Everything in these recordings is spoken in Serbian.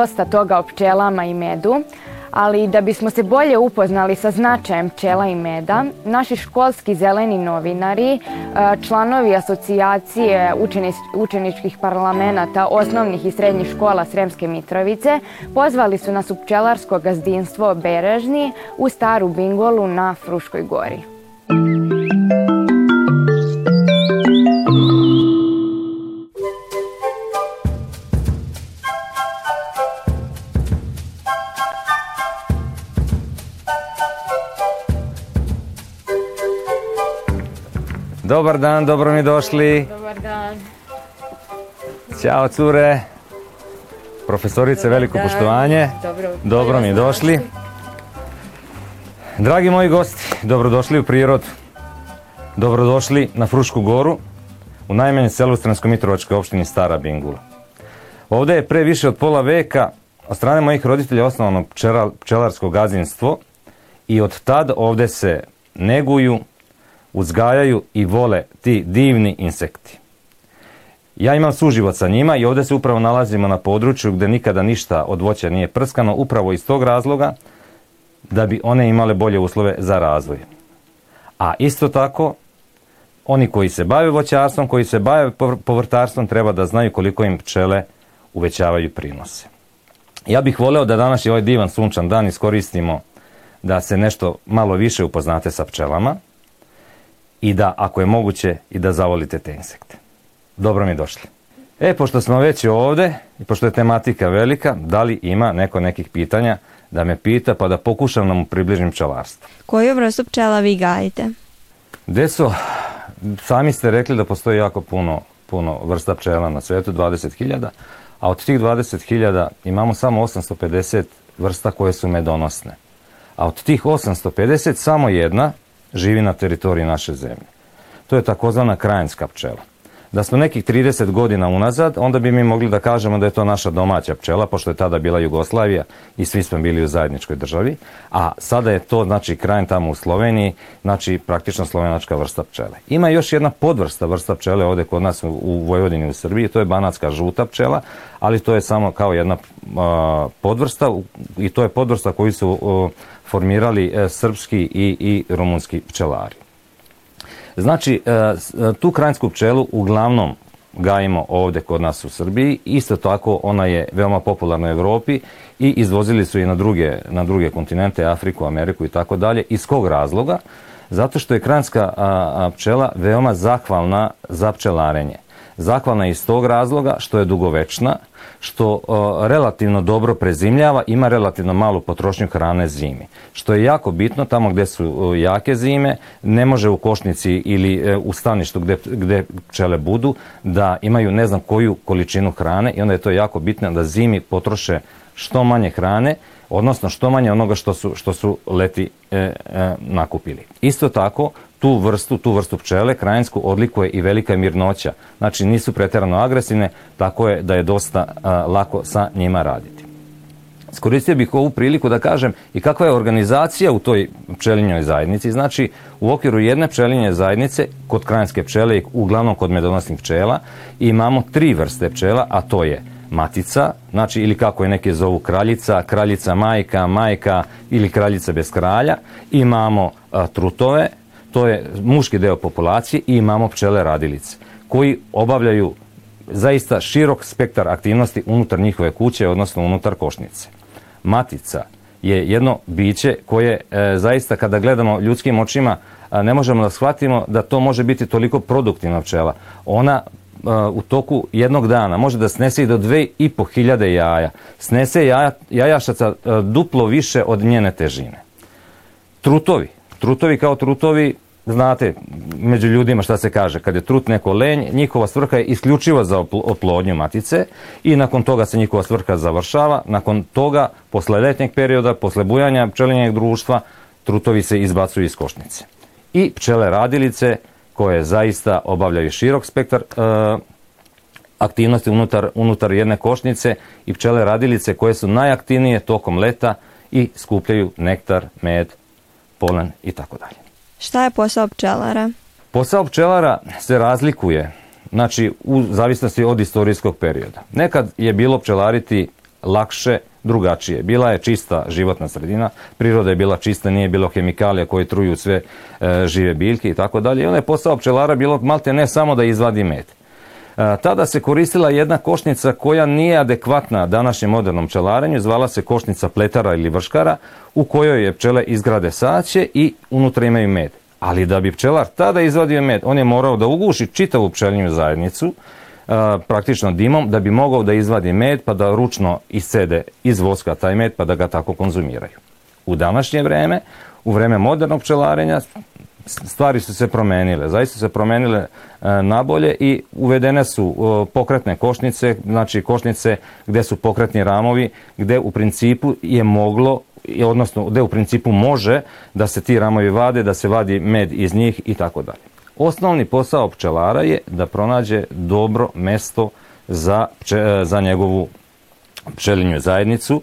dosta toga o pčelama i medu, ali da bismo se bolje upoznali sa značajem pčela i meda, naši školski zeleni novinari, e, članovi asocijacije učeničkih parlamenta osnovnih i srednjih škola Sremske Mitrovice, pozvali su nas u pčelarsko gazdinstvo Berežni u Staru Bingolu na Fruškoj gori. Dobar dan, dobro mi došli. Dobar dan. Ćao cure. Profesorice, dobar veliko dan. poštovanje. Dobro, dobro mi došli. Dragi moji gosti, dobrodošli u prirodu. Dobrodošli na Frušku goru, u najmanje selu Stransko-Mitrovačkoj opštini Stara Bingula. Ovde je pre više od pola veka od strane mojih roditelja osnovano pčelarsko gazinstvo i od tad ovde se neguju, uzgajaju i vole ti divni insekti. Ja imam suživot sa njima i ovde se upravo nalazimo na području gde nikada ništa od voća nije prskano, upravo iz tog razloga da bi one imale bolje uslove za razvoj. A isto tako, oni koji se bave voćarstvom, koji se bave povrtarstvom, treba da znaju koliko im pčele uvećavaju prinose. Ja bih voleo da današnji ovaj divan sunčan dan iskoristimo da se nešto malo više upoznate sa pčelama – i da, ako je moguće, i da zavolite te insekte. Dobro mi došli. E, pošto smo već ovde i pošto je tematika velika, da li ima neko nekih pitanja da me pita pa da pokušam da mu približim pčelarstvo. Koju vrstu pčela vi gajite? Deso, sami ste rekli da postoji jako puno, puno vrsta pčela na svetu, 20.000, a od tih 20.000 imamo samo 850 vrsta koje su medonosne. A od tih 850 samo jedna živi na teritoriji naše zemlje. To je takozvana krajinska pčela. Da smo nekih 30 godina unazad, onda bi mi mogli da kažemo da je to naša domaća pčela, pošto je tada bila Jugoslavija i svi smo bili u zajedničkoj državi, a sada je to, znači, krajn tamo u Sloveniji, znači, praktično slovenačka vrsta pčele. Ima još jedna podvrsta vrsta pčele ovde kod nas u, u Vojvodini u Srbiji, to je banatska žuta pčela, ali to je samo kao jedna uh, podvrsta i to je podvrsta koju su uh, formirali e, srpski i, i rumunski pčelari. Znači, e, e, tu krajinsku pčelu uglavnom gajimo ovde kod nas u Srbiji. Isto tako ona je veoma popularna u Evropi i izvozili su je na druge, na druge kontinente, Afriku, Ameriku i tako dalje. Iz kog razloga? Zato što je kranska pčela veoma zahvalna za pčelarenje. Zahvalna je iz tog razloga što je dugovečna, što relativno dobro prezimljava, ima relativno malu potrošnju hrane zimi. Što je jako bitno, tamo gdje su jake zime, ne može u košnici ili e, u staništu gdje, gdje pčele budu da imaju ne znam koju količinu hrane i onda je to jako bitno da zimi potroše što manje hrane, odnosno što manje onoga što su, što su leti e, e, nakupili. Isto tako, tu vrstu, tu vrstu pčele krajinsku odlikuje i velika mirnoća. Znači nisu preterano agresivne, tako je da je dosta a, lako sa njima raditi. Skoristio bih ovu priliku da kažem i kakva je organizacija u toj pčelinjoj zajednici. Znači, u okviru jedne pčelinje zajednice, kod krajinske pčele i uglavnom kod medonosnih pčela, imamo tri vrste pčela, a to je matica, znači ili kako je neke zovu kraljica, kraljica majka, majka ili kraljica bez kralja. Imamo a, trutove, to je muški deo populacije i imamo pčele radilice koji obavljaju zaista širok spektar aktivnosti unutar njihove kuće, odnosno unutar košnice. Matica je jedno biće koje e, zaista kada gledamo ljudskim očima a, ne možemo da shvatimo da to može biti toliko produktivna pčela. Ona a, e, u toku jednog dana može da snese i do 2500 jaja. Snese jaja, jajašaca a, e, duplo više od njene težine. Trutovi Trutovi kao trutovi, znate, među ljudima šta se kaže, kad je trut neko lenj, njihova svrha je isključiva za oplodnju matice i nakon toga se njihova svrha završava, nakon toga, posle letnjeg perioda, posle bujanja pčelinjeg društva, trutovi se izbacuju iz košnice. I pčele radilice, koje zaista obavljaju širok spektar e, aktivnosti unutar, unutar jedne košnice i pčele radilice koje su najaktivnije tokom leta i skupljaju nektar, med, polen i tako dalje. Šta je posao pčelara? Posao pčelara se razlikuje znači u zavisnosti od istorijskog perioda. Nekad je bilo pčelariti lakše, drugačije. Bila je čista životna sredina, priroda je bila čista, nije bilo hemikalija koje truju sve e, žive biljke i tako dalje. I onda je posao pčelara bilo malte ne samo da izvadi med, Tada se koristila jedna košnica koja nije adekvatna današnjem modernom pčelarenju, zvala se košnica pletara ili vrškara, u kojoj je pčele izgrade saće i unutra imaju med. Ali da bi pčelar tada izvadio med, on je morao da uguši čitavu pčelinju zajednicu, praktično dimom, da bi mogao da izvadi med pa da ručno iscede iz voska taj med pa da ga tako konzumiraju. U današnje vreme u vreme modernog pčelarenja stvari su se promenile, zaista su se promenile e, nabolje i uvedene su e, pokretne košnice, znači košnice gde su pokretni ramovi, gde u principu je moglo odnosno gde u principu može da se ti ramovi vade, da se vadi med iz njih i tako dalje. Osnovni posao pčelara je da pronađe dobro mesto za, pče, e, za njegovu pčelinju zajednicu,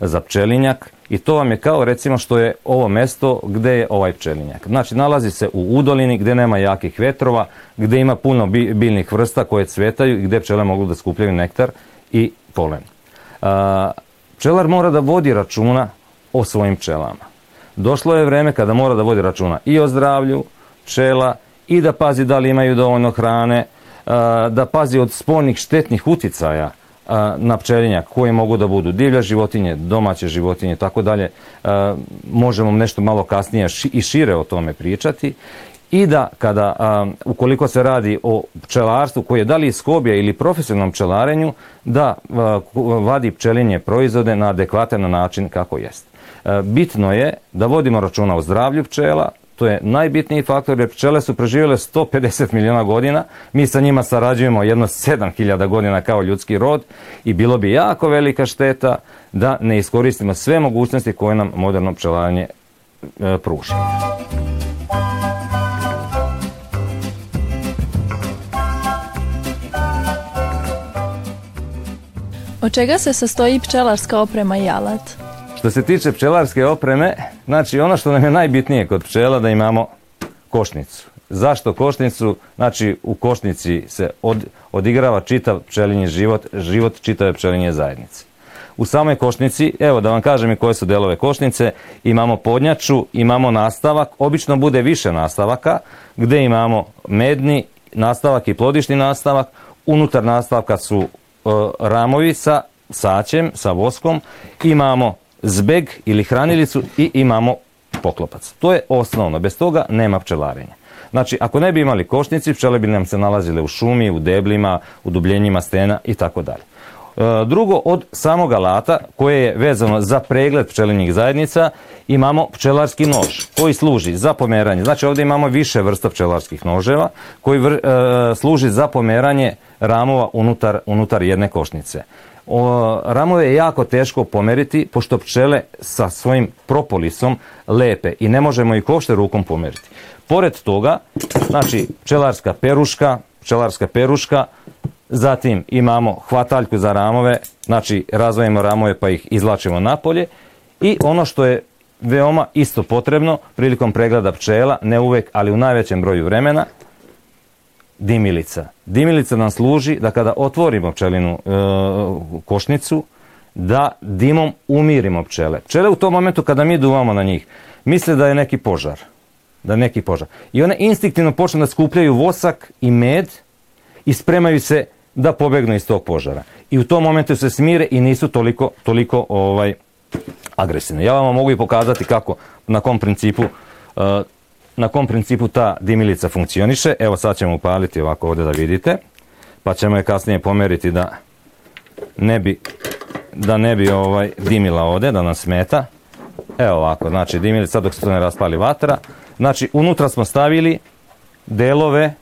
za pčelinjak – I to vam je kao recimo što je ovo mesto gde je ovaj pčelinjak. Znači nalazi se u udolini gde nema jakih vetrova, gde ima puno biljnih vrsta koje cvetaju i gde pčele mogu da skupljaju nektar i polen. Pčelar mora da vodi računa o svojim pčelama. Došlo je vreme kada mora da vodi računa i o zdravlju pčela i da pazi da li imaju dovoljno hrane, da pazi od spolnih štetnih uticaja na pčelinja koje mogu da budu divlja životinje, domaće životinje, i tako dalje. Možemo nešto malo kasnije i šire o tome pričati i da kada, um, ukoliko se radi o pčelarstvu koje je da li iz ili profesionalnom pčelarenju, da uh, vadi pčelinje proizvode na adekvatan način kako jest. Uh, bitno je da vodimo računa o zdravlju pčela, to je najbitniji faktor jer pčele su preživjele 150 miliona godina, mi sa njima sarađujemo jedno 7000 godina kao ljudski rod i bilo bi jako velika šteta da ne iskoristimo sve mogućnosti koje nam moderno pčelanje e, pruža. Od čega se sastoji pčelarska oprema i alat? Što se tiče pčelarske opreme, znači ono što nam je najbitnije kod pčela da imamo košnicu. Zašto košnicu? Znači u košnici se od, odigrava čitav pčelinji život, život čitave pčelinje zajednice. U samoj košnici, evo da vam kažem i koje su delove košnice, imamo podnjaču, imamo nastavak, obično bude više nastavaka, gde imamo medni nastavak i plodišni nastavak, unutar nastavka su e, ramovi sa saćem, sa voskom, imamo zbeg ili hranilicu i imamo poklopac. To je osnovno, bez toga nema pčelarenja. Znači, ako ne bi imali košnici, pčele bi nam se nalazile u šumi, u deblima, u dubljenjima stena i tako dalje. E, drugo, od samog alata koje je vezano za pregled pčelinjih zajednica imamo pčelarski nož koji služi za pomeranje. Znači ovdje imamo više vrsta pčelarskih noževa koji vr, e, služi za pomeranje ramova unutar, unutar jedne košnice. O, ramove je jako teško pomeriti pošto pčele sa svojim propolisom lepe i ne možemo ih uopšte rukom pomeriti. Pored toga, znači pčelarska peruška, pčelarska peruška, zatim imamo hvataljku za ramove, znači razvojimo ramove pa ih izlačimo napolje i ono što je veoma isto potrebno prilikom pregleda pčela, ne uvek, ali u najvećem broju vremena, dimilica. Dimilica nam služi da kada otvorimo pčelinu e, košnicu, da dimom umirimo pčele. Pčele u tom momentu kada mi duvamo na njih, misle da je neki požar. Da je neki požar. I one instinktivno počnu da skupljaju vosak i med i spremaju se da pobegnu iz tog požara. I u tom momentu se smire i nisu toliko, toliko ovaj, agresivne. Ja vam mogu i pokazati kako, na kom principu uh, na kom principu ta dimilica funkcioniše. Evo sad ćemo upaliti ovako ovde da vidite, pa ćemo je kasnije pomeriti da ne bi, da ne bi ovaj dimila ovde, da nam smeta. Evo ovako, znači dimilica dok se to ne raspali vatra. Znači unutra smo stavili delove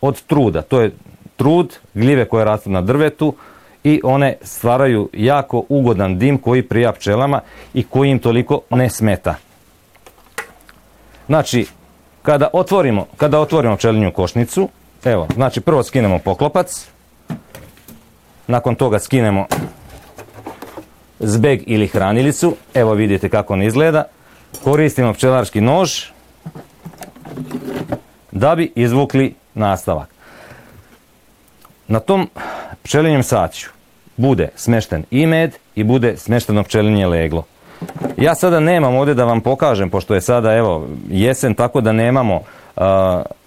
od truda. To je trud, gljive koje rastu na drvetu i one stvaraju jako ugodan dim koji prija pčelama i koji im toliko ne smeta. Znači, kada otvorimo, kada otvorimo pčelinju košnicu, evo, znači prvo skinemo poklopac, nakon toga skinemo zbeg ili hranilicu, evo vidite kako on izgleda, koristimo pčelarski nož da bi izvukli nastavak. Na tom pčelinjem saću bude smešten i med i bude smešteno pčelinje leglo. Ja sada nemam ovde da vam pokažem, pošto je sada evo jesen, tako da nemamo a, uh,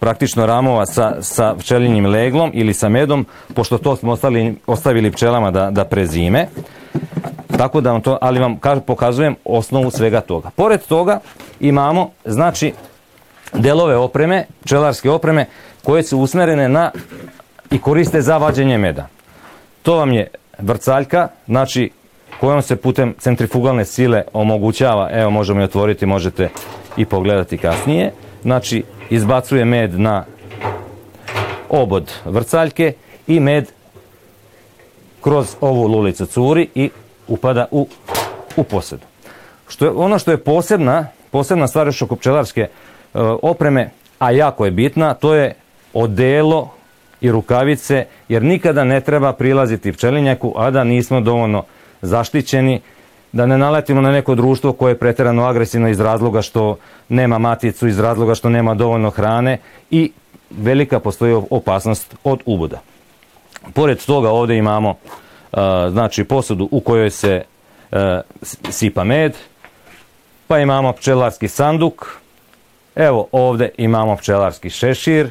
praktično ramova sa, sa pčelinjim leglom ili sa medom, pošto to smo ostali, ostavili pčelama da, da prezime. Tako da vam to, ali vam kaž, pokazujem osnovu svega toga. Pored toga imamo, znači, delove opreme, pčelarske opreme, koje su usmerene na i koriste za vađenje meda. To vam je vrcaljka, znači kojom se putem centrifugalne sile omogućava, evo možemo i otvoriti, možete i pogledati kasnije, znači izbacuje med na obod vrcaljke i med kroz ovu lulicu curi i upada u, u posed. Što je, ono što je posebna, posebna stvar još oko pčelarske e, opreme, a jako je bitna, to je odelo i rukavice, jer nikada ne treba prilaziti pčelinjaku, a da nismo dovoljno zaštićeni, da ne naletimo na neko društvo koje je preterano agresivno iz razloga što nema maticu, iz razloga što nema dovoljno hrane i velika postoji opasnost od uboda. Pored toga ovde imamo e, znači posudu u kojoj se e, sipa med, pa imamo pčelarski sanduk, evo ovde imamo pčelarski šešir,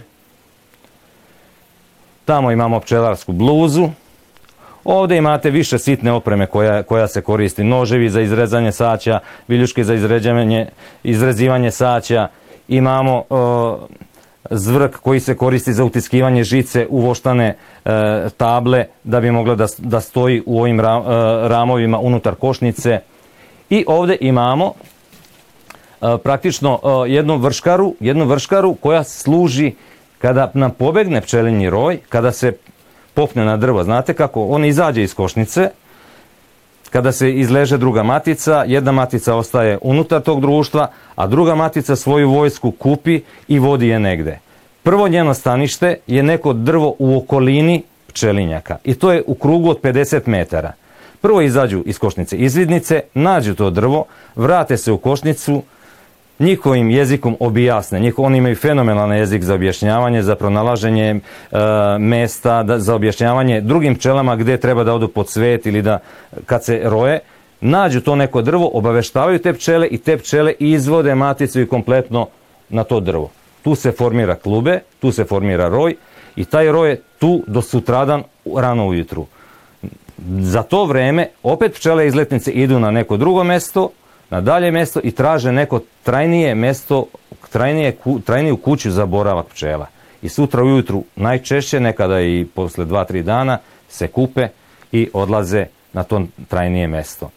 tamo imamo pčelarsku bluzu, Ovde imate više sitne opreme koja, koja se koristi, noževi za izrezanje saća, viljuške za izređanje, izrezivanje saća, imamo e, zvrk koji se koristi za utiskivanje žice u voštane e, table da bi mogla da, da stoji u ovim ra, e, ramovima unutar košnice. I ovde imamo e, praktično e, jednu, vrškaru, jednu vrškaru koja služi kada nam pobegne pčelinji roj, kada se popne na drvo. Znate kako? On izađe iz košnice, kada se izleže druga matica, jedna matica ostaje unutar tog društva, a druga matica svoju vojsku kupi i vodi je negde. Prvo njeno stanište je neko drvo u okolini pčelinjaka i to je u krugu od 50 metara. Prvo izađu iz košnice izvidnice, nađu to drvo, vrate se u košnicu, njihovim jezikom objasne. Njiho, oni imaju fenomenalan jezik za objašnjavanje, za pronalaženje e, mesta, da, za objašnjavanje drugim pčelama gde treba da odu pod svet ili da kad se roje, nađu to neko drvo, obaveštavaju te pčele i te pčele izvode maticu i kompletno na to drvo. Tu se formira klube, tu se formira roj i taj roj je tu do sutradan rano ujutru. Za to vreme opet pčele izletnice idu na neko drugo mesto, na dalje mesto i traže neko trajnije mesto, trajnije, trajniju kuću za boravak pčela. I sutra ujutru najčešće, nekada i posle 2-3 dana, se kupe i odlaze na to trajnije mesto.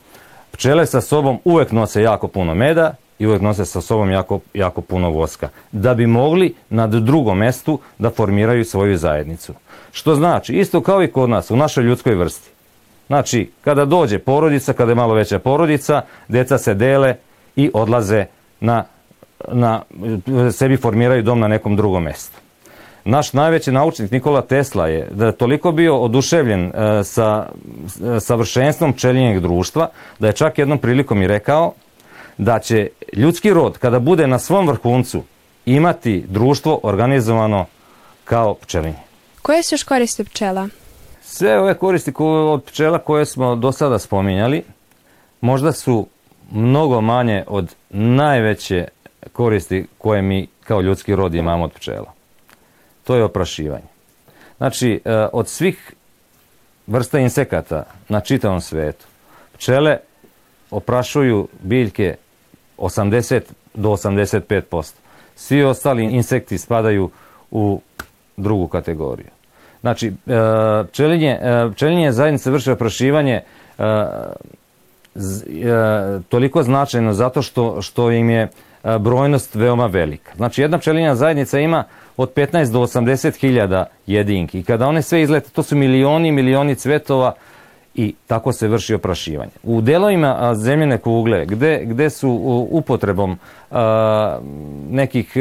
Pčele sa sobom uvek nose jako puno meda i uvek nose sa sobom jako, jako puno voska. Da bi mogli na drugom mestu da formiraju svoju zajednicu. Što znači, isto kao i kod nas, u našoj ljudskoj vrsti. Znači, kada dođe porodica, kada je malo veća porodica, deca se dele i odlaze na, na sebi formiraju dom na nekom drugom mestu. Naš najveći naučnik Nikola Tesla je da je toliko bio oduševljen e, sa e, savršenstvom čelinjeg društva, da je čak jednom prilikom i rekao da će ljudski rod, kada bude na svom vrhuncu, imati društvo organizovano kao pčelinje. Koje su još koriste pčela? Sve ove koristi od pčela koje smo do sada spominjali, možda su mnogo manje od najveće koristi koje mi kao ljudski rod imamo od pčela. To je oprašivanje. Znači, e, od svih vrsta insekata na čitavom svetu, pčele oprašuju biljke 80 do 85%. Svi ostali insekti spadaju u drugu kategoriju. Znači, pčelinje, e, pčelinje e, zajednice vrše oprašivanje e, toliko značajno zato što, što im je brojnost veoma velika. Znači, jedna pčelinja zajednica ima od 15 do 80 hiljada jedinki. I kada one sve izlete, to su milioni i milioni cvetova, i tako se vrši oprašivanje. U delovima zemljene kugle gde, gde su upotrebom a, nekih e,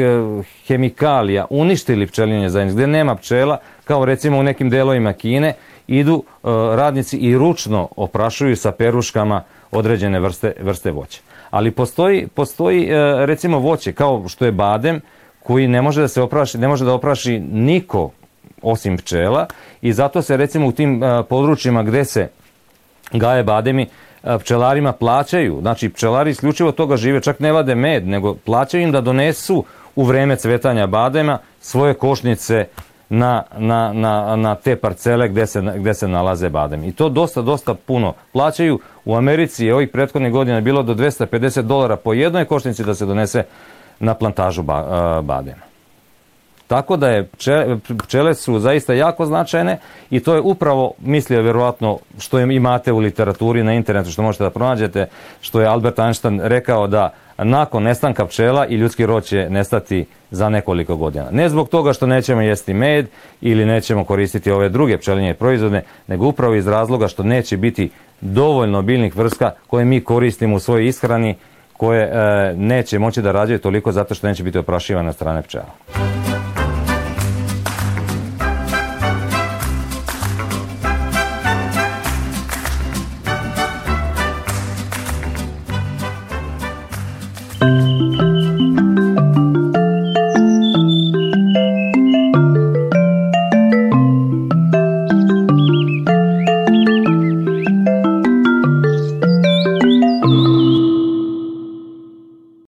hemikalija uništili pčelinje zajednice, gde nema pčela, kao recimo u nekim delovima Kine, idu a, e, radnici i ručno oprašuju sa peruškama određene vrste, vrste voća. Ali postoji, postoji a, e, recimo voće kao što je badem, koji ne može da se opraši, ne može da opraši niko osim pčela i zato se recimo u tim područjima gde se gaje bademi, e, pčelarima plaćaju. Znači, pčelari isključivo toga žive, čak ne vade med, nego plaćaju im da donesu u vreme cvetanja badema svoje košnice na, na, na, na te parcele gde se, gde se nalaze badem. I to dosta, dosta puno plaćaju. U Americi je ovih prethodnih godina bilo do 250 dolara po jednoj košnici da se donese na plantažu e, badema. Tako da je pčele, pčele su zaista jako značajne i to je upravo mislio vjerojatno što imate u literaturi na internetu što možete da pronađete što je Albert Einstein rekao da nakon nestanka pčela i ljudski rod će nestati za nekoliko godina. Ne zbog toga što nećemo jesti med ili nećemo koristiti ove druge pčelinje proizvode, nego upravo iz razloga što neće biti dovoljno biljnih vrska koje mi koristimo u svojoj ishrani koje e, neće moći da rađaju toliko zato što neće biti oprašivane od strane pčela.